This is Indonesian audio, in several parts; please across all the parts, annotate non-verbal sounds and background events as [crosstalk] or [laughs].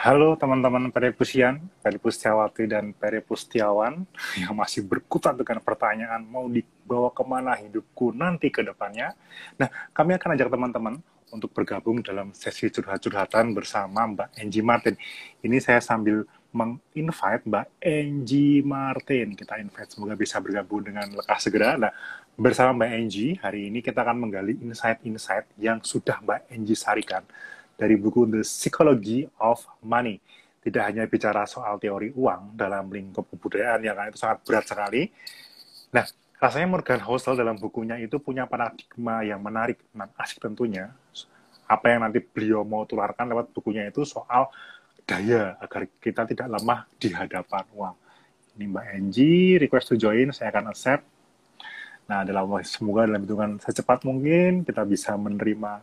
Halo teman-teman Peripusian, Peripustiawati dan Peripustiawan [laughs] yang masih berkutat dengan pertanyaan mau dibawa ke mana hidupku nanti ke depannya. Nah, kami akan ajak teman-teman untuk bergabung dalam sesi curhat-curhatan bersama Mbak Angie Martin. Ini saya sambil menginvite Mbak Angie Martin. Kita invite semoga bisa bergabung dengan lekas segera. Nah, bersama Mbak Angie, hari ini kita akan menggali insight-insight yang sudah Mbak Angie sarikan dari buku The Psychology of Money. Tidak hanya bicara soal teori uang dalam lingkup kebudayaan yang itu sangat berat sekali. Nah, rasanya Morgan Housel dalam bukunya itu punya paradigma yang menarik dan asik tentunya. Apa yang nanti beliau mau tularkan lewat bukunya itu soal daya agar kita tidak lemah di hadapan uang. Ini Mbak Angie, request to join, saya akan accept. Nah, dalam semoga dalam hitungan secepat mungkin kita bisa menerima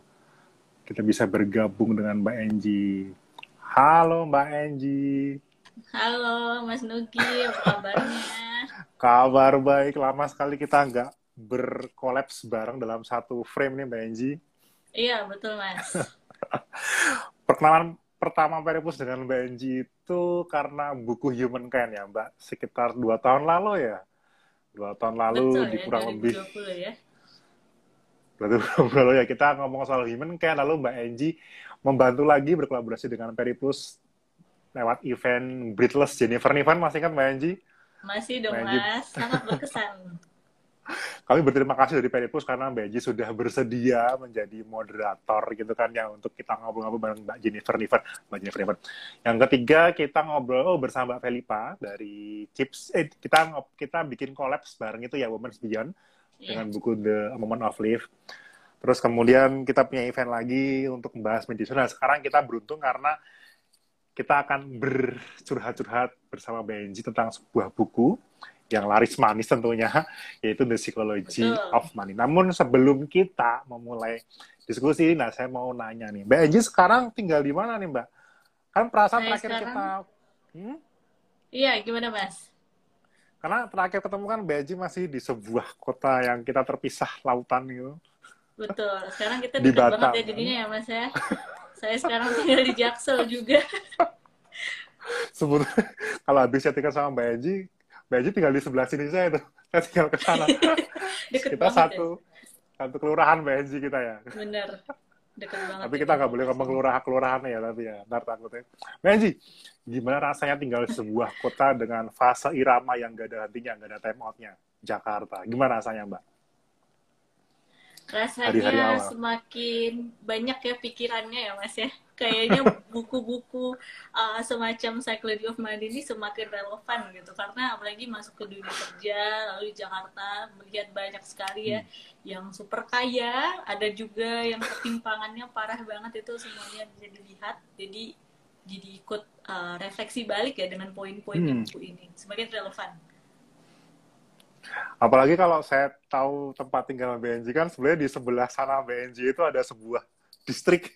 kita bisa bergabung dengan Mbak Enji. Halo Mbak Enji. Halo Mas Nugi, apa kabarnya? Kabar baik, lama sekali kita nggak berkolaps bareng dalam satu frame nih Mbak Enji. Iya, betul Mas. [laughs] Perkenalan pertama Peripus dengan Mbak Enji itu karena buku Humankind ya Mbak, sekitar dua tahun lalu ya. Dua tahun lalu betul, di ya, kurang 2020 lebih ya. Berarti [laughs] lalu ya kita ngomong soal human kan lalu Mbak Angie membantu lagi berkolaborasi dengan Periplus lewat event Breathless Jennifer Nivan masih kan Mbak Angie? Masih dong Mbak Angie. Mas, sangat berkesan. [laughs] Kami berterima kasih dari Periplus karena Mbak Angie sudah bersedia menjadi moderator gitu kan ya untuk kita ngobrol-ngobrol bareng Mbak Jennifer Nivan. Mbak Jennifer Nivan. Yang ketiga kita ngobrol bersama Mbak Felipa dari Chips. Eh kita kita bikin kolaps bareng itu ya Women's Beyond Iya. dengan buku The Moment of Life. Terus kemudian kita punya event lagi untuk membahas medicine. Nah, sekarang kita beruntung karena kita akan bercurhat-curhat bersama Benji tentang sebuah buku yang laris manis tentunya, [laughs] yaitu The Psychology Betul. of Money. Namun sebelum kita memulai diskusi, nah saya mau nanya nih, Mbak Enji sekarang tinggal di mana nih Mbak? Kan perasaan Saya terakhir sekarang- kita, hmm? Iya, gimana Mas? Karena terakhir ketemu kan Mbak Enji masih di sebuah kota yang kita terpisah lautan gitu. Betul. Sekarang kita Di dekat banget ya jadinya ya Mas ya. Saya sekarang tinggal di Jaksel juga. sebetulnya [laughs] kalau habis chattingan sama Mbak Eji, Mbak Eji tinggal di sebelah sini saya tuh. Saya tinggal ke sana. [laughs] Kita satu satu kelurahan Mbak Eji kita ya. ya. Deket banget. Tapi ya. kita nggak boleh ngomong kelurahan kelurahan ya tapi ya ntar takutnya. Eji, gimana rasanya tinggal di sebuah kota dengan fase irama yang gak ada hentinya, gak ada time outnya? Jakarta. Gimana rasanya Mbak? Rasanya awal. semakin banyak ya pikirannya ya Mas ya. Kayaknya [laughs] buku-buku uh, semacam Psychology of Money ini semakin relevan gitu. Karena apalagi masuk ke dunia kerja, lalu di Jakarta melihat banyak sekali ya yang super kaya, ada juga yang ketimpangannya parah banget itu semuanya bisa dilihat. Jadi jadi ikut uh, refleksi balik ya dengan poin-poin Hmm. buku ini. Semakin relevan. Apalagi kalau saya tahu tempat tinggal BNJ kan sebenarnya di sebelah sana BNJ itu ada sebuah [laughs] distrik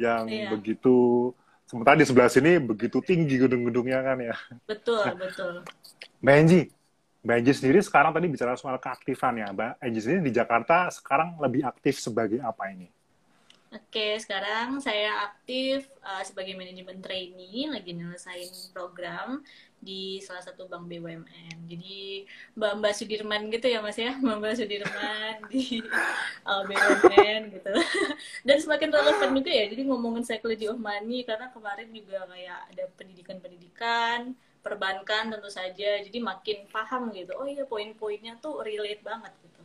yang Iya. begitu sementara di sebelah sini begitu tinggi gedung-gedungnya kan ya. Betul, betul. Mbak Enji, Mbak Enji sendiri sekarang tadi bicara soal keaktifan ya. Mbak Enji sendiri di Jakarta sekarang lebih aktif sebagai apa ini? Oke, sekarang saya aktif uh, sebagai manajemen trainee, lagi nyelesain program di salah satu bank BUMN. Jadi Mbak-Mbak Sudirman gitu ya Mas ya, Mbak-Mbak Sudirman [laughs] di uh, BUMN gitu. [laughs] Dan semakin relevan juga ya, jadi ngomongin psychology of money karena kemarin juga kayak ada pendidikan-pendidikan, perbankan tentu saja, jadi makin paham gitu. Oh iya poin-poinnya tuh relate banget gitu.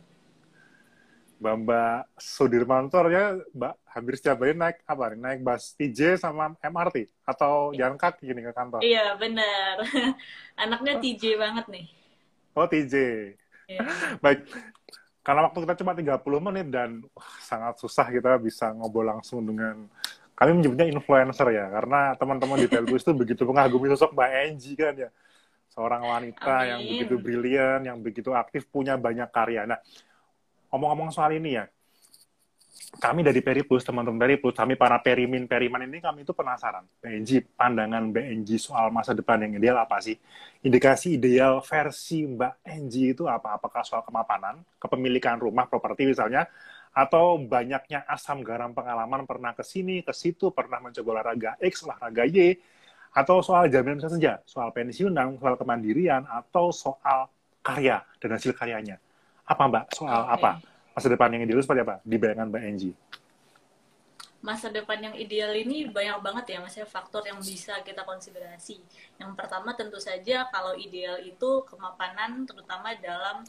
Mbak Mbak Sudirman tuh harusnya Mbak hampir setiap hari naik apa nih? Naik bus TJ sama MRT atau jalan kaki gini ke kantor? Iya benar, [laughs] anaknya TJ banget nih. Oh TJ. Iya. Baik, karena waktu kita cuma 30 menit dan wah, sangat susah kita bisa ngobrol langsung dengan kami menyebutnya influencer ya, karena teman-teman di Telbus itu begitu mengagumi sosok Mbak Enji kan ya. Seorang wanita yang Amin. begitu brilian, yang begitu aktif, punya banyak karya. Nah, ngomong-ngomong soal ini ya, kami dari Periplus, teman-teman Periplus, kami para perimin, periman ini kami itu penasaran. BNG, pandangan BNG soal masa depan yang ideal apa sih? Indikasi ideal versi Mbak Enji itu apa? Apakah soal kemapanan, kepemilikan rumah, properti misalnya, atau banyaknya asam garam pengalaman pernah ke sini, ke situ, pernah mencoba olahraga X, olahraga Y, Atau soal jaminan saja, soal pensiunan, soal kemandirian, atau soal karya dan hasil karyanya. Apa Mbak? Soal okay. apa? Masa depan yang ideal seperti apa? Di bayangan Mbak Angie masa depan yang ideal ini banyak banget ya maksudnya faktor yang bisa kita konsiderasi. Yang pertama tentu saja kalau ideal itu kemapanan terutama dalam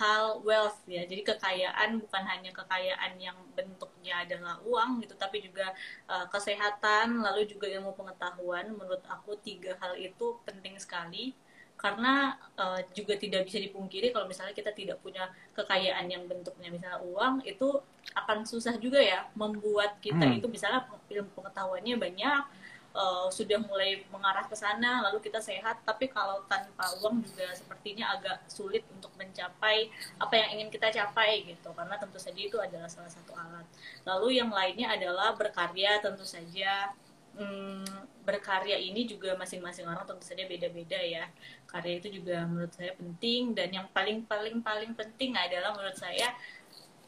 hal wealth ya. Jadi kekayaan bukan hanya kekayaan yang bentuknya adalah uang gitu tapi juga uh, kesehatan lalu juga ilmu pengetahuan menurut aku tiga hal itu penting sekali karena uh, juga tidak bisa dipungkiri kalau misalnya kita tidak punya kekayaan yang bentuknya. Misalnya uang itu akan susah juga ya membuat kita hmm. itu misalnya ilmu pengetahuannya banyak uh, sudah mulai mengarah ke sana lalu kita sehat. Tapi kalau tanpa uang juga sepertinya agak sulit untuk mencapai apa yang ingin kita capai gitu. Karena tentu saja itu adalah salah satu alat. Lalu yang lainnya adalah berkarya tentu saja. Hmm, berkarya ini juga masing-masing orang tentu saja beda-beda ya. Karya itu juga menurut saya penting dan yang paling paling paling penting adalah menurut saya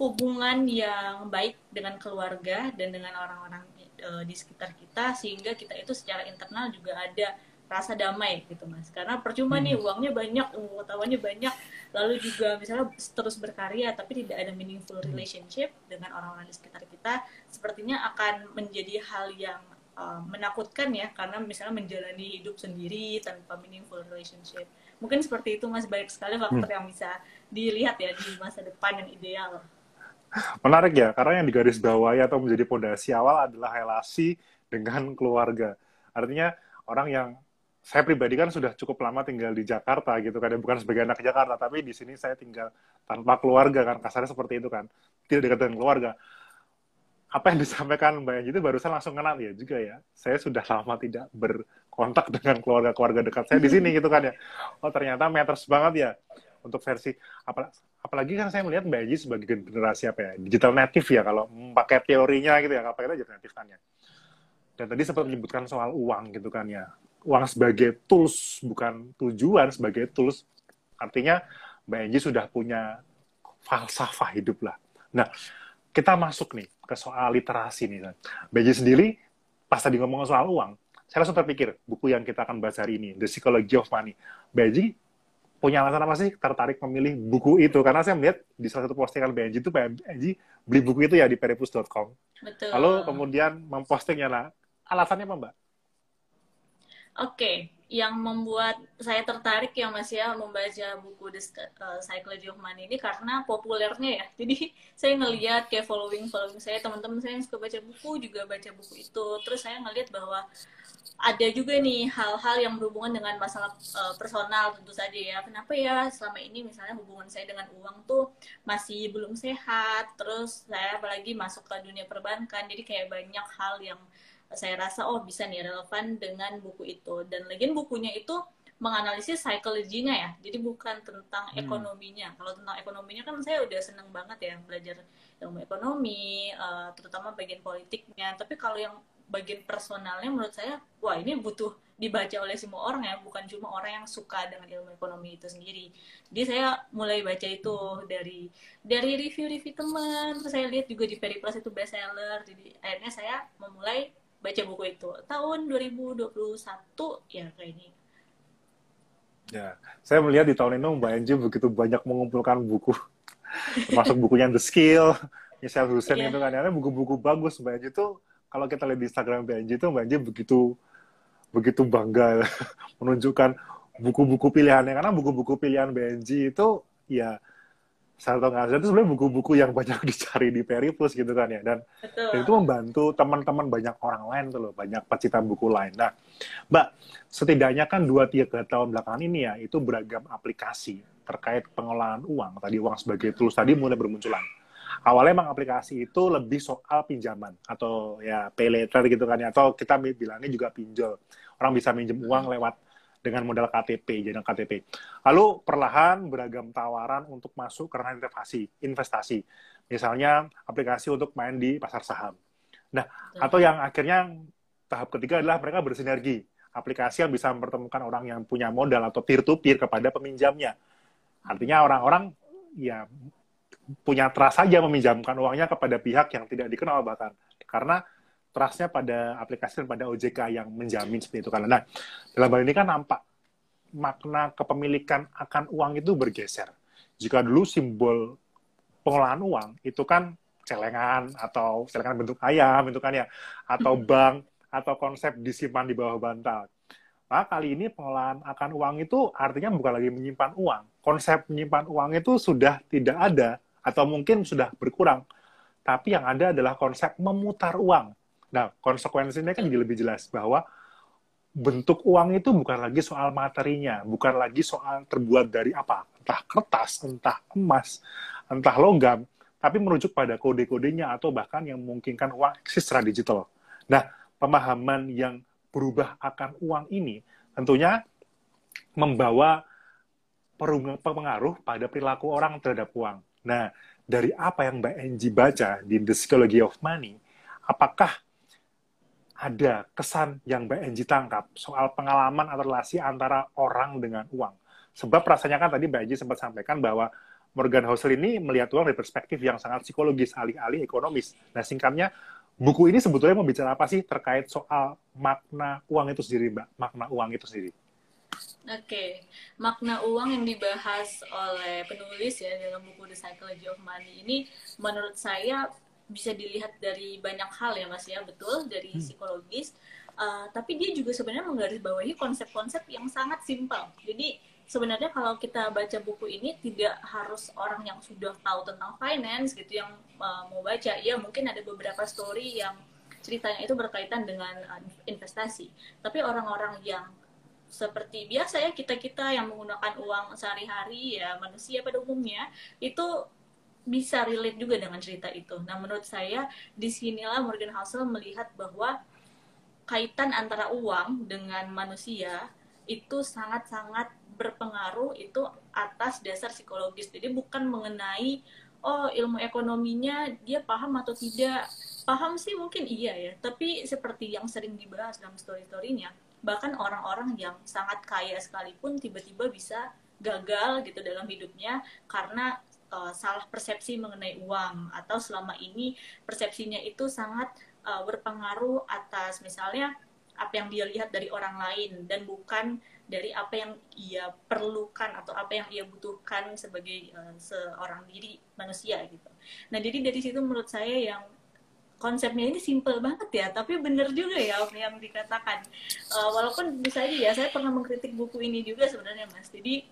hubungan yang baik dengan keluarga dan dengan orang-orang e, di sekitar kita sehingga kita itu secara internal juga ada rasa damai gitu mas karena percuma hmm. nih uangnya banyak pengetahuannya banyak lalu juga misalnya terus berkarya tapi tidak ada meaningful hmm. relationship dengan orang-orang di sekitar kita sepertinya akan menjadi hal yang uh, menakutkan ya karena misalnya menjalani hidup sendiri tanpa meaningful relationship. Mungkin seperti itu mas. Banyak sekali faktor hmm. yang bisa dilihat ya di masa depan yang ideal. Menarik ya karena yang digaris bawahi atau menjadi fondasi awal adalah relasi dengan keluarga. Artinya orang yang saya pribadi kan sudah cukup lama tinggal di Jakarta gitu kan, bukan sebagai anak Jakarta, tapi di sini saya tinggal tanpa keluarga kan, kasarnya seperti itu kan, tidak dekat dengan keluarga apa yang disampaikan Mbak Yanji itu barusan langsung kenal ya juga ya. Saya sudah lama tidak berkontak dengan keluarga-keluarga dekat saya di sini gitu kan ya. Oh ternyata matters banget ya untuk versi apalagi kan saya melihat Mbak Yanji sebagai generasi apa ya digital native ya kalau pakai teorinya gitu ya kita digital native kan ya. Dan tadi sempat menyebutkan soal uang gitu kan ya. Uang sebagai tools bukan tujuan sebagai tools artinya Mbak Yanji sudah punya falsafah hidup lah. Nah, kita masuk nih ke soal literasi nih. Beji sendiri, pas tadi ngomong soal uang, saya langsung terpikir, buku yang kita akan bahas hari ini, The Psychology of Money. Beji punya alasan apa sih tertarik memilih buku itu? Karena saya melihat di salah satu postingan Benji itu, Benji beli buku itu ya di peripus.com. Lalu kemudian mempostingnya, lah. alasannya apa Mbak? Oke, okay yang membuat saya tertarik ya Mas ya membaca buku The uh, Psychology of Money ini karena populernya ya. [laughs] Jadi saya ngelihat kayak following following saya teman-teman saya yang suka baca buku juga baca buku itu. Terus saya ngelihat bahwa ada juga nih hal-hal yang berhubungan dengan masalah uh, personal tentu saja ya. Kenapa ya selama ini misalnya hubungan saya dengan uang tuh masih belum sehat. Terus saya apalagi masuk ke dunia perbankan. Jadi kayak banyak hal yang saya rasa oh bisa nih relevan dengan buku itu. Dan lagi bukunya itu menganalisis psikologinya ya. Jadi bukan tentang hmm. ekonominya. Kalau tentang ekonominya kan saya udah seneng banget ya belajar ilmu ekonomi uh, terutama bagian politiknya. Tapi kalau yang bagian personalnya menurut saya wah ini butuh dibaca oleh semua orang ya. Bukan cuma orang yang suka dengan ilmu ekonomi itu sendiri. Jadi saya mulai baca itu dari dari review-review teman. Terus saya lihat juga di Periplus itu bestseller. Jadi akhirnya saya memulai baca buku itu. Tahun 2021 ya kayak ini. Ya saya melihat di tahun ini Mbak Anji begitu banyak mengumpulkan buku. Termasuk bukunya The Skill Michelle Hussein yeah. itu kan. Karena buku-buku bagus Mbak Anji itu kalau kita lihat di Instagram Mbak Anji itu Mbak Anji begitu begitu bangga [laughs] menunjukkan buku-buku pilihannya. Karena buku-buku pilihan BNJ itu ya Salto Ngasih itu sebenarnya buku-buku yang banyak [laughs] dicari di Periplus gitu kan ya dan, dan itu membantu teman-teman banyak orang lain tuh loh banyak pecinta buku lain. Nah, Mbak setidaknya kan dua tiga tahun belakangan ini ya itu beragam aplikasi terkait pengelolaan uang tadi uang sebagai tools tadi mulai bermunculan. Awalnya emang aplikasi itu lebih soal pinjaman atau ya pay later gitu kan ya atau kita bilangnya juga pinjol. Orang bisa minjem uang lewat dengan modal KTP, jadi KTP. Lalu perlahan beragam tawaran untuk masuk ke ranah investasi, investasi. Misalnya aplikasi untuk main di pasar saham. Nah, atau yang akhirnya tahap ketiga adalah mereka bersinergi. Aplikasi yang bisa mempertemukan orang yang punya modal atau peer-to-peer kepada peminjamnya. Artinya orang-orang ya punya trust saja meminjamkan uangnya kepada pihak yang tidak dikenal bahkan. Karena trustnya pada aplikasi dan pada OJK yang menjamin seperti itu kan. Nah, dalam hal ini kan nampak makna kepemilikan akan uang itu bergeser. Jika dulu simbol pengolahan uang itu kan celengan atau celengan bentuk ayam itu kan ya atau hmm. bank atau konsep disimpan di bawah bantal. Nah, kali ini pengolahan akan uang itu artinya bukan lagi menyimpan uang. Konsep menyimpan uang itu sudah tidak ada atau mungkin sudah berkurang. Tapi yang ada adalah konsep memutar uang. Nah, konsekuensinya kan jadi lebih jelas bahwa bentuk uang itu bukan lagi soal materinya, bukan lagi soal terbuat dari apa, entah kertas, entah emas, entah logam, tapi merujuk pada kode-kodenya atau bahkan yang memungkinkan uang eksis secara digital. Nah, pemahaman yang berubah akan uang ini tentunya membawa pengaruh pada perilaku orang terhadap uang. Nah, dari apa yang Mbak Enji baca di The Psychology of Money, apakah ada kesan yang Mbak Enji tangkap soal pengalaman atau relasi antara orang dengan uang. Sebab rasanya kan tadi Mbak Enji sempat sampaikan bahwa Morgan Housel ini melihat uang dari perspektif yang sangat psikologis, alih-alih ekonomis. Nah, singkatnya, buku ini sebetulnya mau bicara apa sih terkait soal makna uang itu sendiri, Mbak? Makna uang itu sendiri. Oke, makna uang yang dibahas oleh penulis ya dalam buku The Psychology of Money ini menurut saya bisa dilihat dari banyak hal ya mas ya. Betul dari hmm. psikologis. Uh, tapi dia juga sebenarnya menggarisbawahi konsep-konsep yang sangat simpel. Jadi sebenarnya kalau kita baca buku ini tidak harus orang yang sudah tahu tentang finance gitu yang uh, mau baca. Ya mungkin ada beberapa story yang ceritanya itu berkaitan dengan uh, investasi. Tapi orang-orang yang seperti biasa ya kita kita yang menggunakan uang sehari-hari ya manusia pada umumnya itu bisa relate juga dengan cerita itu. Nah, menurut saya di sinilah Morgan Housel melihat bahwa kaitan antara uang dengan manusia itu sangat-sangat berpengaruh itu atas dasar psikologis. Jadi bukan mengenai oh ilmu ekonominya dia paham atau tidak. Paham sih mungkin iya ya, tapi seperti yang sering dibahas dalam story-storynya, bahkan orang-orang yang sangat kaya sekalipun tiba-tiba bisa gagal gitu dalam hidupnya karena uh, salah persepsi mengenai uang atau selama ini persepsinya itu sangat uh, berpengaruh atas misalnya apa yang dia lihat dari orang lain dan bukan dari apa yang ia perlukan atau apa yang ia butuhkan sebagai uh, seorang diri manusia gitu. Nah jadi dari situ menurut saya yang konsepnya ini simple banget ya, tapi bener juga ya apa yang dikatakan. Uh, walaupun bisa aja ya, saya pernah mengkritik buku ini juga sebenarnya mas. Jadi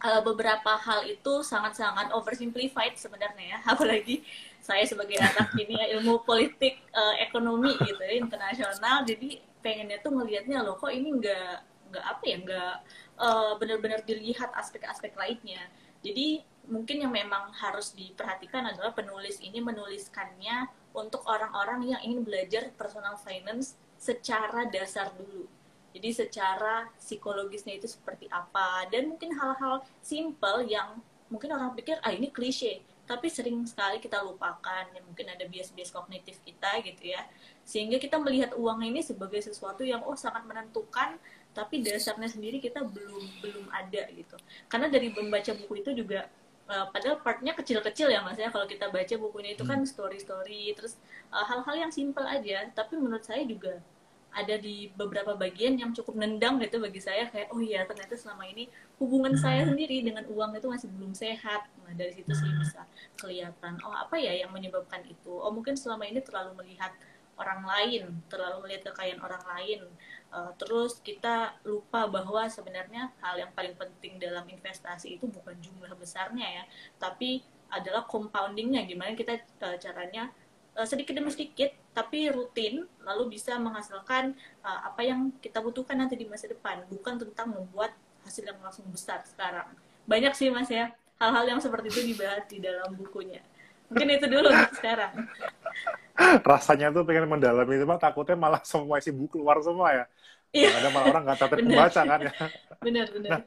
uh, beberapa hal itu sangat-sangat oversimplified sebenarnya ya. [laughs] Apalagi saya sebagai anak [laughs] ini ya, ilmu politik uh, ekonomi gitu ya internasional. Jadi pengennya tuh ngelihatnya loh kok ini nggak nggak apa ya nggak uh, benar-benar dilihat aspek-aspek lainnya. Jadi mungkin yang memang harus diperhatikan adalah penulis ini menuliskannya untuk orang-orang yang ingin belajar personal finance secara dasar dulu jadi secara psikologisnya itu seperti apa? Dan mungkin hal-hal simple yang mungkin orang pikir ah ini klise. Tapi sering sekali kita lupakan ya mungkin ada bias-bias kognitif kita gitu ya. Sehingga kita melihat uang ini sebagai sesuatu yang oh sangat menentukan tapi dasarnya sendiri kita belum belum ada gitu. Karena dari membaca buku itu juga uh, padahal partnya kecil-kecil ya mas ya. Kalau kita baca bukunya itu kan hmm. story-story terus eh, hal-hal uh, yang simple aja. Tapi menurut saya juga ada di beberapa bagian yang cukup nendang gitu bagi saya kayak oh iya ternyata selama ini hubungan saya hmm. sendiri dengan uang itu masih belum sehat nah dari situ sih hmm. bisa kelihatan oh apa ya yang menyebabkan itu oh mungkin selama ini terlalu melihat orang lain terlalu melihat kekayaan orang lain uh, terus kita lupa bahwa sebenarnya hal yang paling penting dalam investasi itu bukan jumlah besarnya ya tapi adalah compoundingnya gimana kita uh, caranya uh, sedikit demi sedikit tapi rutin lalu bisa menghasilkan uh, apa yang kita butuhkan nanti di masa depan. Bukan tentang membuat hasil yang langsung besar sekarang. Banyak sih mas ya hal-hal yang seperti itu dibahas di dalam bukunya. Mungkin itu dulu sekarang. Rasanya tuh pengen mendalami itu takutnya malah semua isi buku keluar semua ya. Iya. ada malah orang nggak tertarik membaca kan ya. Benar benar. Nah,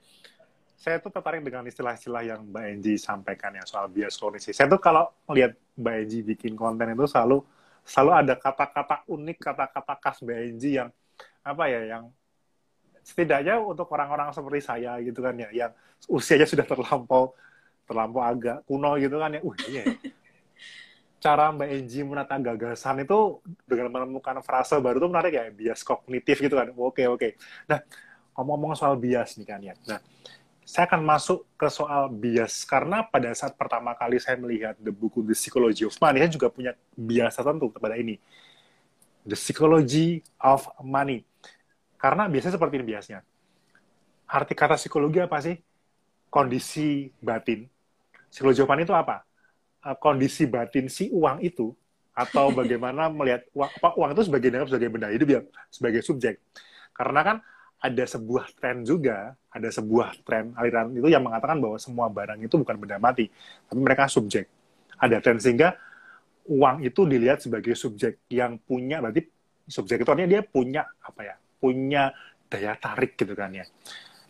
saya tuh tertarik dengan istilah-istilah yang Mbak Enji sampaikan ya soal bias kognitif. Saya tuh kalau melihat Mbak Enji bikin konten itu selalu selalu ada kata-kata unik, kata-kata khas Mbak Enji yang apa ya, yang setidaknya untuk orang-orang seperti saya gitu kan ya, yang usianya sudah terlampau terlampau agak kuno gitu kan ya. Uh, iya. cara Mbak Enji menata gagasan itu dengan menemukan frase baru itu menarik ya, bias kognitif gitu kan. Oke, oke. Nah, ngomong-ngomong soal bias nih kan ya. Nah, saya akan masuk ke soal bias karena pada saat pertama kali saya melihat the buku The Psychology of Money, saya juga punya bias tertentu kepada ini. The Psychology of Money. Karena biasanya seperti ini biasnya. Arti kata psikologi apa sih? Kondisi batin. Psikologi of money itu apa? Eh, kondisi batin si uang itu atau [laughs] bagaimana melihat uang, apa, uang itu sebagai sebagai benda hidup ya, sebagai subjek. Karena kan ada sebuah tren juga, ada sebuah tren aliran itu yang mengatakan bahwa semua barang itu bukan benda mati, tapi mereka subjek. Ada tren sehingga uang itu dilihat sebagai subjek yang punya, berarti subjek itu artinya dia punya apa ya, punya daya tarik gitu kan ya.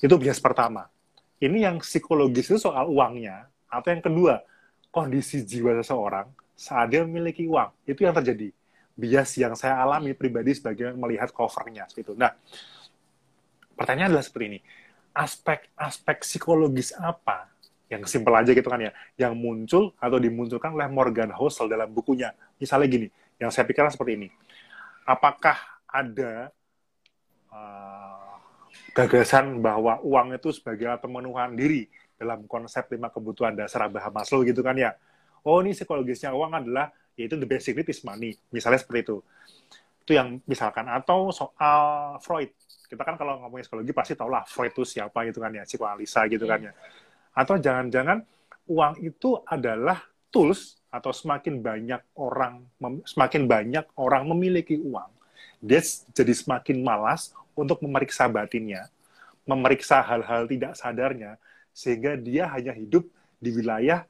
Itu bias pertama. Ini yang psikologis itu soal uangnya, atau yang kedua, kondisi jiwa seseorang saat dia memiliki uang. Itu yang terjadi. Bias yang saya alami pribadi sebagai melihat covernya. Itu. Nah, pertanyaan adalah seperti ini. Aspek-aspek psikologis apa yang simpel aja gitu kan ya, yang muncul atau dimunculkan oleh Morgan Housel dalam bukunya. Misalnya gini, yang saya pikirkan seperti ini. Apakah ada uh, gagasan bahwa uang itu sebagai pemenuhan diri dalam konsep lima kebutuhan dasar Abraham Maslow gitu kan ya. Oh ini psikologisnya uang adalah yaitu the basic need is money. Misalnya seperti itu. Itu yang misalkan. Atau soal Freud kita kan kalau ngomongin psikologi pasti tau lah Freud itu siapa gitu kan ya, psikoanalisa gitu kan ya. Atau jangan-jangan uang itu adalah tools atau semakin banyak orang semakin banyak orang memiliki uang, dia jadi semakin malas untuk memeriksa batinnya, memeriksa hal-hal tidak sadarnya, sehingga dia hanya hidup di wilayah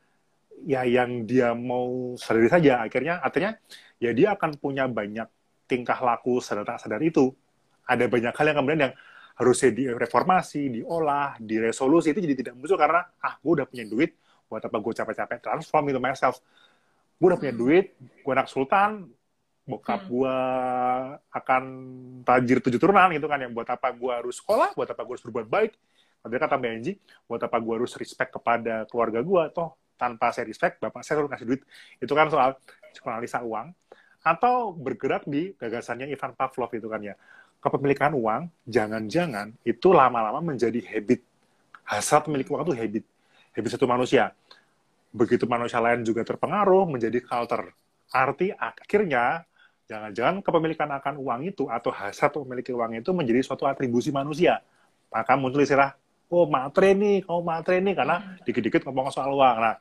ya yang dia mau sadari saja. Akhirnya artinya ya dia akan punya banyak tingkah laku sadar tak sadar itu ada banyak hal yang kemudian yang harusnya direformasi, diolah, diresolusi itu jadi tidak muncul karena ah gue udah punya duit, buat apa gue capek-capek transform itu myself. Gue udah punya hmm. duit, gue anak sultan, bokap hmm. gue akan tajir tujuh turunan gitu kan yang buat apa gue harus sekolah, buat apa gue harus berbuat baik. Tadi kata BNG, buat apa gue harus respect kepada keluarga gue, toh tanpa saya respect, bapak saya harus ngasih duit. Itu kan soal psikoanalisa uang. Atau bergerak di gagasannya Ivan Pavlov itu kan ya kepemilikan uang, jangan-jangan itu lama-lama menjadi habit. Hasrat memiliki uang itu habit. Habit satu manusia. Begitu manusia lain juga terpengaruh menjadi culture. Arti akhirnya, jangan-jangan kepemilikan akan uang itu atau hasrat memiliki uang itu menjadi suatu atribusi manusia. Maka muncul istilah, oh matre nih, kau matre nih, karena dikit-dikit ngomong soal uang. Nah,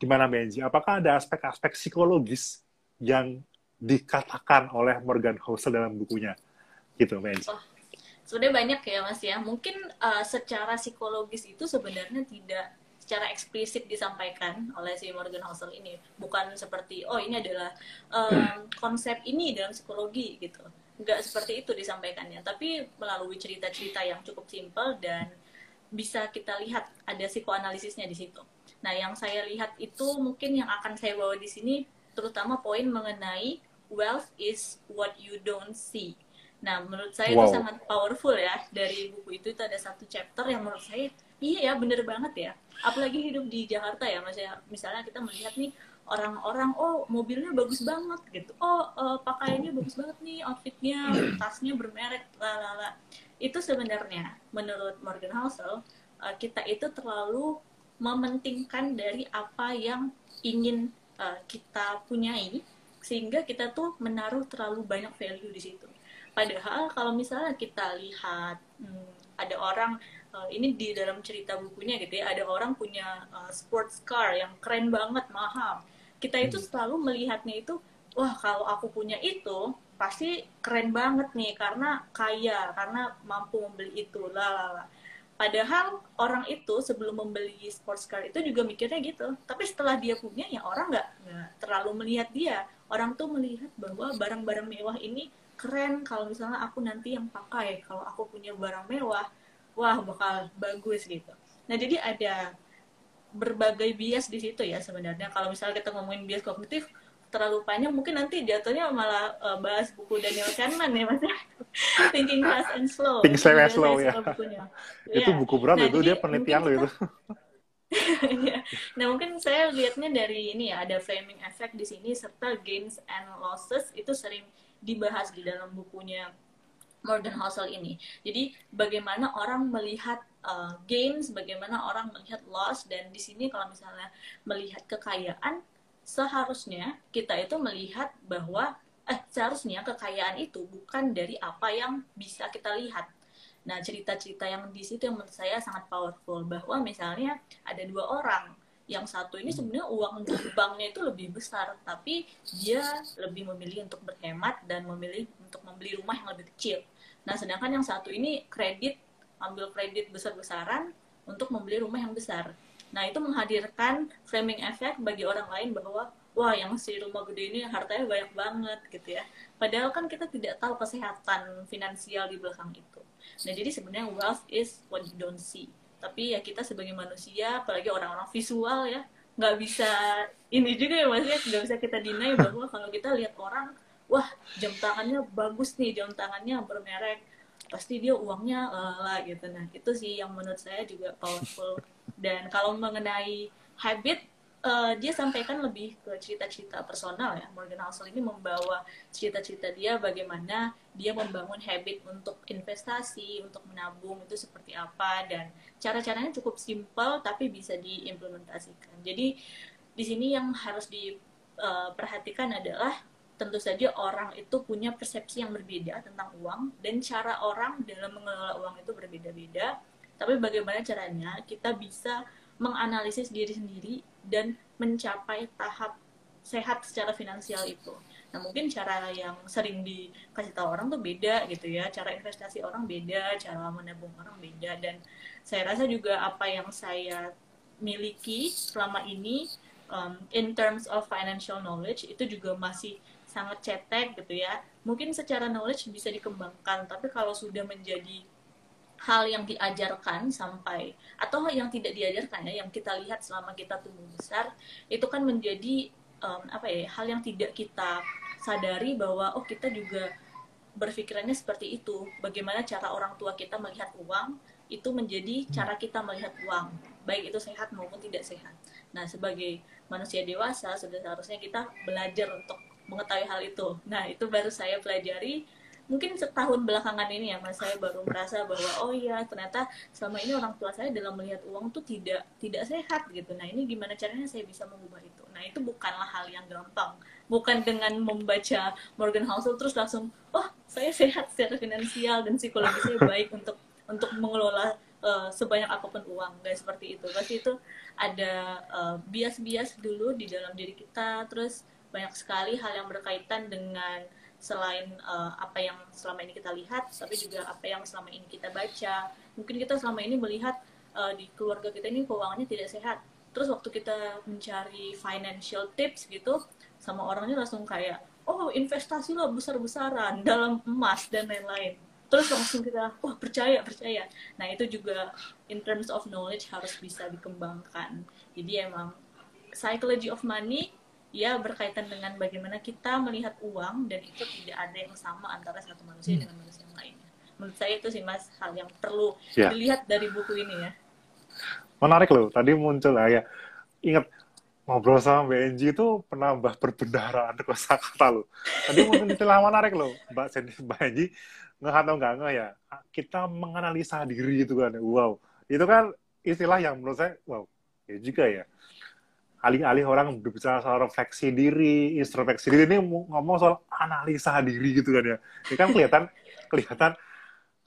gimana Benji? Apakah ada aspek-aspek psikologis yang dikatakan oleh Morgan Housel dalam bukunya? Gitu oh, sebenarnya banyak ya mas ya. Mungkin uh, secara psikologis itu sebenarnya tidak secara eksplisit disampaikan oleh si Morgan Housel ini. Bukan seperti oh ini adalah um, konsep ini dalam psikologi gitu. Nggak seperti itu disampaikannya. Tapi melalui cerita-cerita yang cukup simpel dan bisa kita lihat ada psikoanalisisnya di situ. Nah yang saya lihat itu mungkin yang akan saya bawa di sini terutama poin mengenai wealth is what you don't see Nah, menurut saya wow. itu sangat powerful ya. Dari buku itu itu ada satu chapter yang menurut saya iya ya bener banget ya. Apalagi hidup di Jakarta ya, misalnya, misalnya kita melihat nih orang-orang oh mobilnya bagus banget gitu. Oh uh, pakaiannya bagus banget nih, outfitnya, [clears throat] tasnya bermerek, lalala. Itu sebenarnya menurut Morgan Housel uh, kita itu terlalu mementingkan dari apa yang ingin uh, kita punyai sehingga kita tuh menaruh terlalu banyak value di situ Padahal kalau misalnya kita lihat hmm, ada orang uh, ini di dalam cerita bukunya gitu ya, ada orang punya uh, sports car yang keren banget, mahal. Kita itu hmm. selalu melihatnya itu, wah kalau aku punya itu pasti keren banget nih karena kaya, karena mampu membeli itu, lah Padahal orang itu sebelum membeli sports car itu juga mikirnya gitu. Tapi setelah dia punya ya orang nggak terlalu melihat dia. Orang tuh melihat bahwa barang-barang mewah ini keren kalau misalnya aku nanti yang pakai kalau aku punya barang mewah wah bakal bagus gitu. Nah jadi ada berbagai bias di situ ya sebenarnya. Kalau misalnya kita ngomongin bias kognitif terlalu panjang mungkin nanti jatuhnya malah uh, bahas buku Daniel Kahneman ya mas. [laughs] Thinking Fast and Slow. Thinking Fast and Slow ya. [laughs] itu ya. buku berat nah, itu dia penelitian loh itu. [laughs] Nah mungkin saya lihatnya dari ini ya ada framing effect di sini serta gains and losses itu sering dibahas di dalam bukunya Morgan Housel ini. Jadi bagaimana orang melihat uh, gains, bagaimana orang melihat loss dan di sini kalau misalnya melihat kekayaan seharusnya kita itu melihat bahwa eh seharusnya kekayaan itu bukan dari apa yang bisa kita lihat. Nah, cerita-cerita yang di situ yang menurut saya sangat powerful bahwa misalnya ada dua orang yang satu ini sebenarnya uang di banknya itu lebih besar tapi dia lebih memilih untuk berhemat dan memilih untuk membeli rumah yang lebih kecil. Nah sedangkan yang satu ini kredit ambil kredit besar-besaran untuk membeli rumah yang besar. Nah itu menghadirkan framing effect bagi orang lain bahwa wah yang si rumah gede ini hartanya banyak banget gitu ya. Padahal kan kita tidak tahu kesehatan finansial di belakang itu. Nah jadi sebenarnya wealth is what you don't see tapi ya kita sebagai manusia apalagi orang-orang visual ya nggak bisa ini juga ya maksudnya nggak bisa kita deny bahwa kalau kita lihat orang wah jam tangannya bagus nih jam tangannya bermerek pasti dia uangnya lah gitu. Nah itu sih yang menurut saya juga powerful. Dan kalau mengenai habit uh, dia sampaikan lebih ke cerita-cerita personal ya. Morgan Housel ini membawa cerita-cerita dia bagaimana dia membangun habit untuk investasi, untuk menabung itu seperti apa dan cara-caranya cukup simpel tapi bisa diimplementasikan. Jadi di sini yang harus diperhatikan uh, adalah tentu saja orang itu punya persepsi yang berbeda tentang uang dan cara orang dalam mengelola uang itu berbeda-beda. Tapi bagaimana caranya kita bisa menganalisis diri sendiri dan mencapai tahap sehat secara finansial itu. Nah mungkin cara yang sering dikasih tahu orang tuh beda gitu ya, cara investasi orang beda, cara menabung orang beda, dan saya rasa juga apa yang saya miliki selama ini um, in terms of financial knowledge itu juga masih sangat cetek gitu ya. Mungkin secara knowledge bisa dikembangkan, tapi kalau sudah menjadi hal yang diajarkan sampai atau yang tidak diajarkan ya yang kita lihat selama kita tumbuh besar itu kan menjadi um, apa ya hal yang tidak kita sadari bahwa oh kita juga berpikirannya seperti itu. Bagaimana cara orang tua kita melihat uang itu menjadi cara kita melihat uang. Baik itu sehat maupun tidak sehat. Nah sebagai manusia dewasa sudah seharusnya kita belajar untuk mengetahui hal itu. Nah itu baru saya pelajari mungkin setahun belakangan ini ya mas. Saya baru merasa bahwa oh iya ternyata selama ini orang tua saya dalam melihat uang tuh tidak tidak sehat gitu. Nah ini gimana caranya saya bisa mengubah itu? Nah itu bukanlah hal yang gampang. Bukan dengan membaca Morgan Housel terus langsung oh saya sehat secara finansial dan psikologi saya baik untuk untuk mengelola uh, sebanyak apa pun uang. Nggak seperti itu. Pasti itu ada uh, bias-bias dulu di dalam diri kita. Terus banyak sekali hal yang berkaitan dengan selain uh, apa yang selama ini kita lihat, tapi juga apa yang selama ini kita baca. Mungkin kita selama ini melihat uh, di keluarga kita ini keuangannya tidak sehat. Terus waktu kita mencari financial tips gitu, sama orangnya langsung kayak, oh investasi lah besar-besaran dalam emas dan lain-lain. Terus langsung kita, wah percaya, percaya. Nah itu juga in terms of knowledge harus bisa dikembangkan. Jadi emang psychology of money ya berkaitan dengan bagaimana kita melihat uang dan itu tidak ada yang sama antara satu manusia hmm. dengan manusia yang lainnya. Menurut saya itu sih mas hal yang perlu ya. dilihat dari buku ini ya. Menarik loh, tadi muncul lah ya. Ingat ngobrol sama Mbak Enji itu penambah perbendaharaan [laughs] kata loh. Tadi muncul istilah menarik loh, Mbak Sendi, Mbak Enji nggak atau nggak nggak ya. Kita menganalisa diri itu kan, wow. Itu kan istilah yang menurut saya, wow, ya juga ya alih-alih orang berbicara soal refleksi diri, introspeksi diri, ini ngomong soal analisa diri gitu kan ya. Ini kan kelihatan kelihatan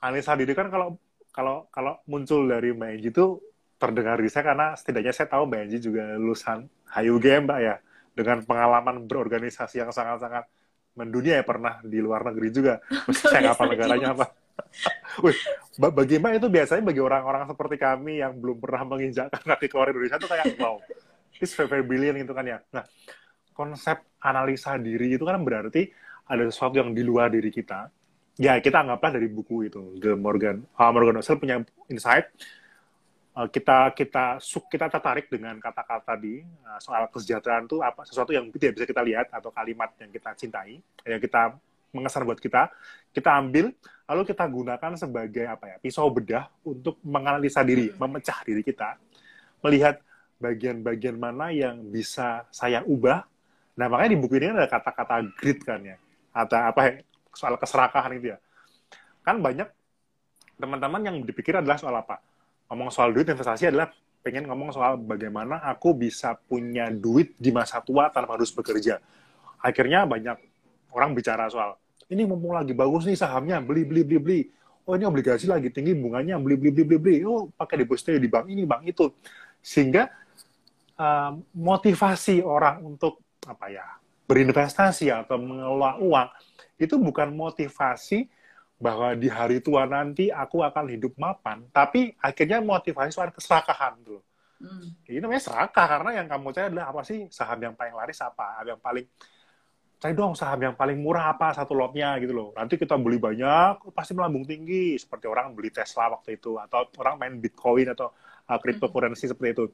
analisa diri kan kalau kalau kalau muncul dari Mbak Enji itu terdengar di saya karena setidaknya saya tahu Mbak Enji juga lulusan HUGM Mbak ya dengan pengalaman berorganisasi yang sangat-sangat mendunia ya pernah di luar negeri juga. saya apa negaranya apa. Wih, bagi Mbak itu biasanya bagi orang-orang seperti kami yang belum pernah menginjakkan kaki keluar Indonesia itu kayak wow, it's very, very brilliant gitu kan ya. Nah, konsep analisa diri itu kan berarti ada sesuatu yang di luar diri kita. Ya, kita anggaplah dari buku itu, The Morgan, uh, Morgan Housel punya insight. Uh, kita kita suk kita tertarik dengan kata-kata tadi uh, soal kesejahteraan itu apa sesuatu yang tidak bisa kita lihat atau kalimat yang kita cintai yang kita mengesan buat kita kita ambil lalu kita gunakan sebagai apa ya pisau bedah untuk menganalisa diri memecah diri kita melihat bagian-bagian mana yang bisa saya ubah. Nah, makanya di buku ini ada kata-kata grit kan ya. Atau apa soal keserakahan itu ya. Kan banyak teman-teman yang dipikir adalah soal apa? Ngomong soal duit investasi adalah pengen ngomong soal bagaimana aku bisa punya duit di masa tua tanpa harus bekerja. Akhirnya banyak orang bicara soal ini mumpung lagi bagus nih sahamnya, beli beli beli beli. Oh ini obligasi lagi tinggi bunganya, beli beli beli beli beli. Oh pakai deposito di bank ini, bank itu. Sehingga uh, motivasi orang untuk apa ya berinvestasi atau mengelola uang itu bukan motivasi bahwa di hari tua nanti aku akan hidup mapan, tapi akhirnya motivasi soal keserakahan. Gitu hmm. Ini namanya serakah karena yang kamu cari adalah apa sih saham yang paling laris apa, yang paling cari dong saham yang paling murah apa satu lotnya gitu loh. Nanti kita beli banyak, pasti melambung tinggi seperti orang beli Tesla waktu itu atau orang main Bitcoin atau uh, cryptocurrency hmm. seperti itu.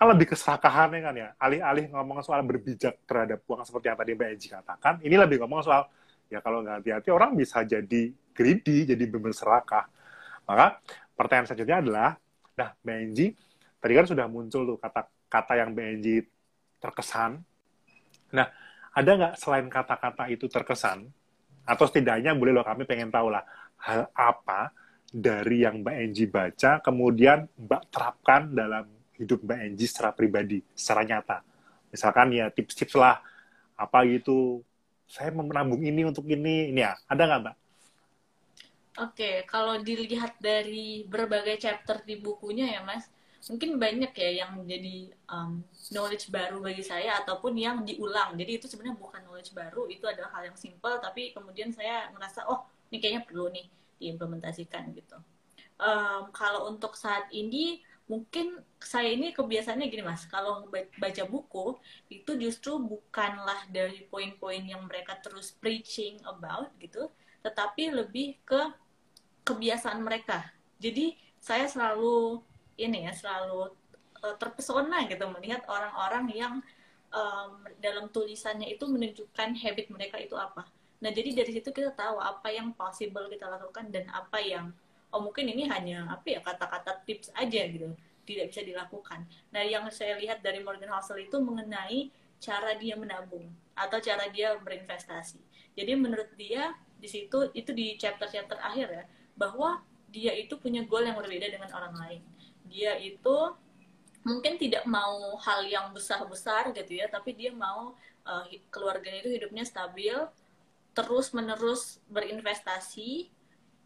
Kalau lebih keserakahan kan ya, alih-alih ngomong soal berbijak terhadap uang seperti yang tadi Mbak Eji katakan, ini lebih ngomong soal ya kalau nggak hati-hati orang bisa jadi greedy, jadi benar serakah. Maka pertanyaan selanjutnya adalah, nah BNG, tadi kan sudah muncul tuh kata-kata yang BNG terkesan. Nah, ada nggak selain kata-kata itu terkesan, atau setidaknya boleh loh kami pengen tahu lah, hal apa dari yang Mbak Enji baca, kemudian Mbak terapkan dalam hidup Mbak Enji secara pribadi, secara nyata. Misalkan ya tips-tips lah, apa gitu, saya menabung ini untuk ini, ini ya, ada nggak Mbak? Oke, kalau dilihat dari berbagai chapter di bukunya ya Mas, mungkin banyak ya yang jadi um, knowledge baru bagi saya ataupun yang diulang. Jadi itu sebenarnya bukan knowledge baru, itu adalah hal yang simple, tapi kemudian saya merasa oh ini kayaknya perlu nih diimplementasikan gitu. Um, kalau untuk saat ini mungkin saya ini kebiasaannya gini mas. Kalau baca buku itu justru bukanlah dari poin-poin yang mereka terus preaching about gitu tetapi lebih ke kebiasaan mereka. Jadi saya selalu ini ya selalu uh, terpesona gitu melihat orang-orang yang um, dalam tulisannya itu menunjukkan habit mereka itu apa. Nah jadi dari situ kita tahu apa yang possible kita lakukan dan apa yang oh mungkin ini hanya apa ya kata-kata tips aja gitu tidak bisa dilakukan. Nah, yang saya lihat dari Morgan Housel itu mengenai cara dia menabung atau cara dia berinvestasi. Jadi menurut dia di situ itu di chapter-chapter akhir ya bahwa dia itu punya goal yang berbeda dengan orang lain. Dia itu mungkin tidak mau hal yang besar-besar gitu ya, tapi dia mau uh, keluarganya itu hidupnya stabil, terus menerus berinvestasi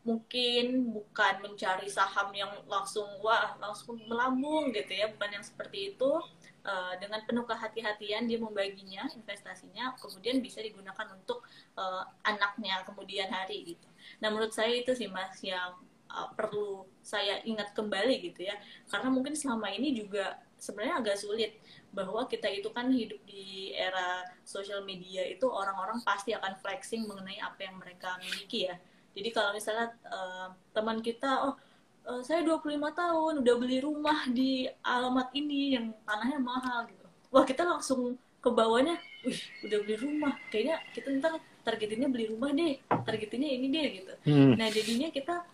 mungkin bukan mencari saham yang langsung wah langsung melambung gitu ya bukan yang seperti itu. Uh, dengan penuh kehati-hatian dia membaginya investasinya kemudian bisa digunakan untuk uh, anaknya kemudian hari gitu. Nah menurut saya itu sih mas yang uh, perlu saya ingat kembali gitu ya. Karena mungkin selama ini juga sebenarnya agak sulit bahwa kita itu kan hidup di era sosial media itu orang-orang pasti akan flexing mengenai apa yang mereka miliki ya jadi kalau misalnya uh, teman kita, oh uh, saya 25 tahun udah beli rumah di alamat ini yang tanahnya mahal gitu. Wah kita langsung ke bawahnya, wih udah beli rumah. Kayaknya kita ntar targetinnya beli rumah deh, targetinnya ini deh gitu. Hmm. Nah jadinya kita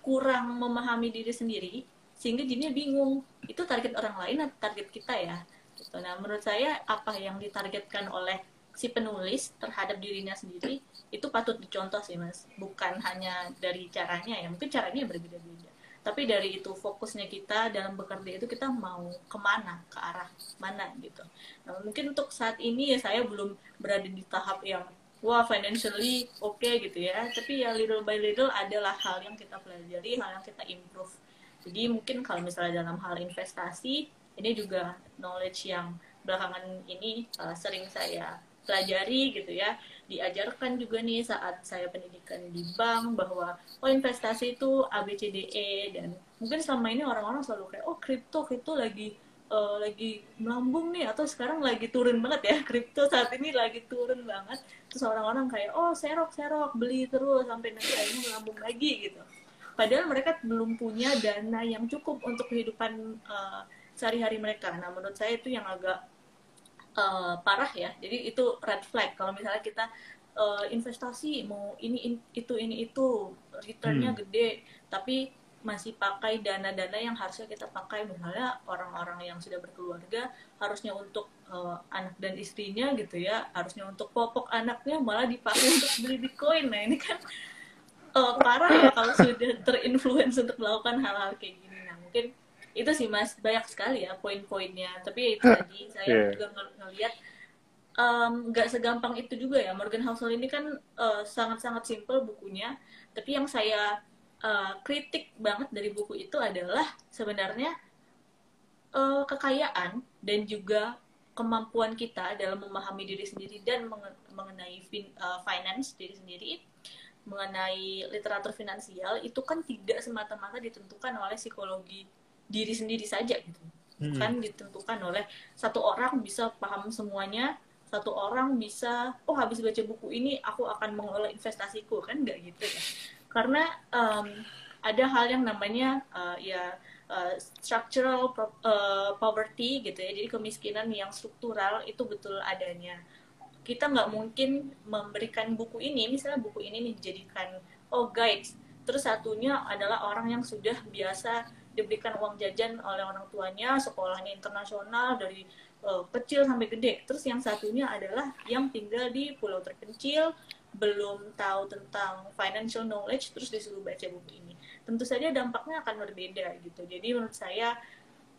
kurang memahami diri sendiri sehingga jadinya bingung itu target orang lain atau target kita ya. Gitu. Nah menurut saya apa yang ditargetkan oleh si penulis terhadap dirinya sendiri itu patut dicontoh sih mas. Bukan hanya dari caranya ya mungkin caranya berbeda-beda. Tapi dari itu fokusnya kita dalam bekerja itu kita mau ke mana ke arah mana gitu. Nah, mungkin untuk saat ini ya saya belum berada di tahap yang wah financially oke okay, gitu ya. Tapi ya little by little adalah hal yang kita pelajari hal yang kita improve. Jadi mungkin kalau misalnya dalam hal investasi ini juga knowledge yang belakangan ini uh, sering saya pelajari gitu ya. Diajarkan juga nih saat saya pendidikan di bank bahwa oh investasi itu ABCDE dan mungkin selama ini orang-orang selalu kayak oh kripto kripto lagi uh, lagi melambung nih atau sekarang lagi turun banget ya. [laughs] Kripto saat ini lagi turun banget. Terus orang-orang kayak oh serok serok beli terus sampai nanti akhirnya melambung lagi gitu. Padahal mereka belum punya dana yang cukup untuk kehidupan uh, sehari-hari mereka. Nah menurut saya itu yang agak uh, parah ya. Jadi itu red flag. Kalau misalnya kita uh, investasi mau ini in, itu ini itu returnnya hmm. gede tapi masih pakai dana-dana yang harusnya kita pakai. Misalnya orang-orang yang sudah berkeluarga harusnya untuk uh, anak dan istrinya gitu ya harusnya untuk popok anaknya malah dipakai untuk beli bitcoin. Nah ini kan uh, parah ya kalau sudah terinfluence untuk melakukan hal-hal kayak gini. Nah mungkin itu sih mas. Banyak sekali ya poin-poinnya. Tapi ya itu tadi saya yeah. juga ng ngelihat nggak um, segampang itu juga ya. Morgan Housel ini kan sangat-sangat uh, sangat -sangat simple bukunya. Tapi yang saya uh, kritik banget dari buku itu adalah sebenarnya uh, kekayaan dan juga kemampuan kita dalam memahami diri sendiri dan mengenai fin, uh, finance diri sendiri mengenai literatur finansial itu kan tidak semata-mata ditentukan oleh psikologi diri sendiri saja gitu. Hmm. kan ditentukan oleh satu orang bisa paham semuanya satu orang bisa oh habis baca buku ini aku akan mengelola investasiku kan nggak gitu ya. Karena um, ada hal yang namanya uh, ya uh, structural uh, poverty gitu ya. Jadi kemiskinan yang struktural itu betul adanya. Kita nggak mungkin memberikan buku ini misalnya buku ini dijadikan oh guides. Terus satunya adalah orang yang sudah biasa diberikan uang jajan oleh orang tuanya sekolahnya internasional dari uh, kecil sampai gede. Terus yang satunya adalah yang tinggal di pulau terpencil belum tahu tentang financial knowledge terus disuruh baca buku ini. Tentu saja dampaknya akan berbeda gitu. Jadi menurut saya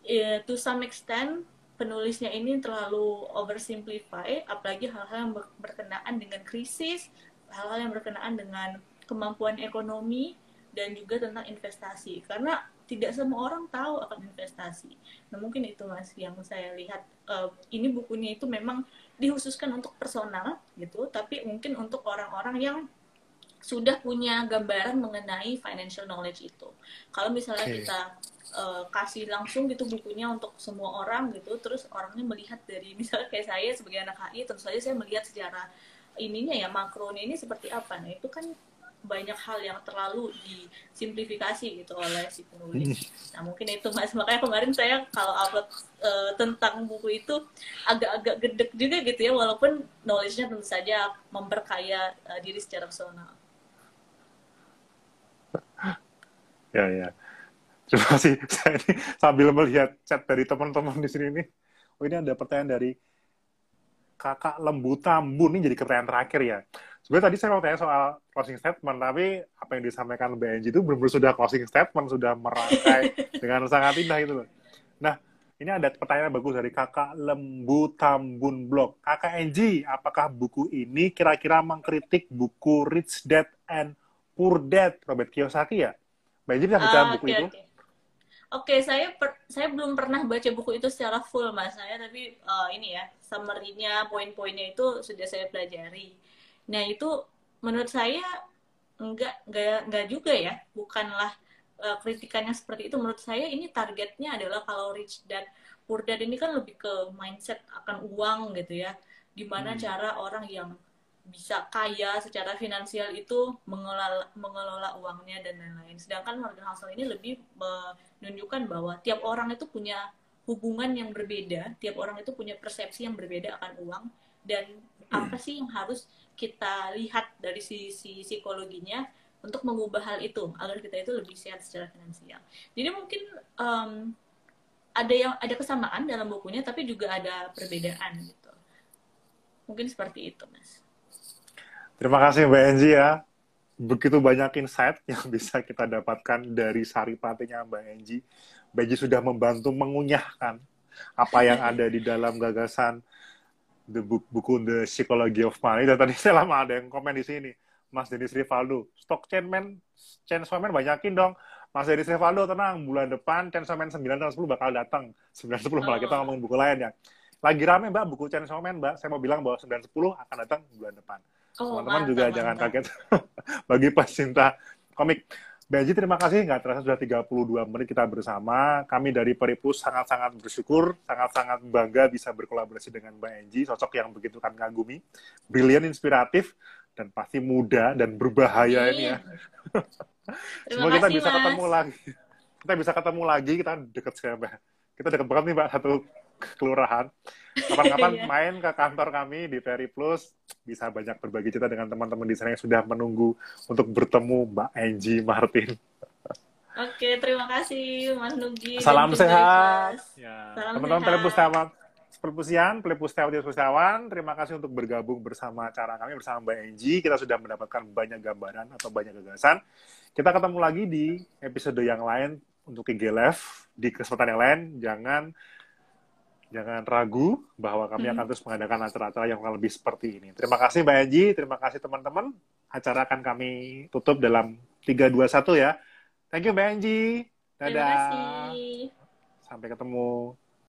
ya, to some extent penulisnya ini terlalu oversimplify apalagi hal-hal yang berkenaan dengan krisis hal-hal yang berkenaan dengan kemampuan ekonomi dan juga tentang investasi. Karena tidak semua orang tahu akan investasi. Nah mungkin itu mas yang saya lihat uh, ini bukunya itu memang dikhususkan untuk personal gitu, tapi mungkin untuk orang-orang yang sudah punya gambaran mengenai financial knowledge itu. Kalau misalnya okay. kita uh, kasih langsung gitu bukunya untuk semua orang gitu, terus orangnya melihat dari misalnya kayak saya sebagai anak HI, tentu saja saya melihat secara ininya ya makronya ini seperti apa. Nah itu kan banyak hal yang terlalu disimplifikasi gitu oleh si penulis. Hmm. Nah mungkin itu mas makanya kemarin saya kalau upload uh, tentang buku itu agak-agak gedek juga gitu ya walaupun knowledge-nya tentu saja memperkaya uh, diri secara personal. Ya ya. Terima kasih. [laughs] Saya ini sambil melihat chat dari teman-teman di sini nih. Oh ini ada pertanyaan dari kakak lembu tambun ini jadi pertanyaan terakhir ya. Sebenarnya tadi saya mau tanya soal closing statement, tapi apa yang disampaikan BNJ itu benar-benar sudah closing statement, sudah merangkai [laughs] dengan sangat indah itu loh. Nah, ini ada pertanyaan bagus dari kakak Lembu Tambun Blog. Kakak Enji, apakah buku ini kira-kira mengkritik buku Rich Dad and Poor Dad Robert Kiyosaki ya? Mbak Enji bisa baca uh, buku okay, itu? Okay. Oke, okay, saya per, saya belum pernah baca buku itu secara full mas saya, tapi uh, ini ya summary-nya, poin-poinnya itu sudah saya pelajari. Nah itu menurut saya enggak enggak enggak juga ya, bukanlah uh, kritikannya seperti itu. Menurut saya ini targetnya adalah kalau rich dad poor dad ini kan lebih ke mindset akan uang gitu ya. Gimana hmm. cara orang yang bisa kaya secara finansial itu mengelola mengelola uangnya dan lain-lain. Sedangkan Morgan Housel ini lebih menunjukkan bahwa tiap orang itu punya hubungan yang berbeda, tiap orang itu punya persepsi yang berbeda akan uang dan apa sih yang harus kita lihat dari sisi psikologinya untuk mengubah hal itu agar kita itu lebih sehat secara finansial. Jadi mungkin um, ada yang ada kesamaan dalam bukunya tapi juga ada perbedaan gitu. Mungkin seperti itu, Mas. Terima kasih Mbak Enji ya. Begitu banyak insight [laughs] yang bisa kita dapatkan dari saripatinya Mbak Enji. Mbak Enji sudah membantu mengunyahkan apa yang ada di dalam gagasan the book, buku The Psychology of Money. Dan tadi [laughs] saya lama ada yang komen di sini. Mas Denis Rivaldo stock chain man chain man banyakin dong. Mas Denis Rivaldo tenang bulan depan chain man 9 dan 10 bakal datang. 9 10 malah kita oh. ngomongin buku lain ya. Lagi rame mbak buku chain man mbak. Saya mau bilang bahwa 9 10 akan datang bulan depan oh, teman-teman juga mantap. jangan kaget [laughs] bagi pecinta komik Benji, terima kasih. Nggak terasa sudah 32 menit kita bersama. Kami dari Peripus sangat-sangat bersyukur, sangat-sangat bangga bisa berkolaborasi dengan Mbak Enji, sosok yang begitu kan kagumi, brilian, inspiratif, dan pasti muda dan berbahaya ini ya. [laughs] Semoga kita bisa mas. ketemu lagi. Kita bisa ketemu lagi, kita deket sekali. Kita deket banget nih Mbak, satu kelurahan. Kapan-kapan [laughs] iya. main ke kantor kami di Ferry Plus, bisa banyak berbagi cerita dengan teman-teman di sana yang sudah menunggu untuk bertemu Mbak Angie Martin. Oke, terima kasih Mas Nugi. Salam sehat. Ya. Teman-teman sehat. Pelepustawan, Pelepusian, Pelepustiawan, Pelepustiawan, terima kasih untuk bergabung bersama acara kami bersama Mbak Enji. Kita sudah mendapatkan banyak gambaran atau banyak gagasan. Kita ketemu lagi di episode yang lain untuk IG Live. Di kesempatan yang lain, jangan jangan ragu bahwa kami Hmm. akan terus mengadakan acara-acara yang lebih seperti ini. Terima kasih Mbak Enji, terima kasih teman-teman. Acara akan kami tutup dalam 3, 2, 1 ya. Thank you Mbak Enji. Terima Dadah. kasih. Sampai ketemu.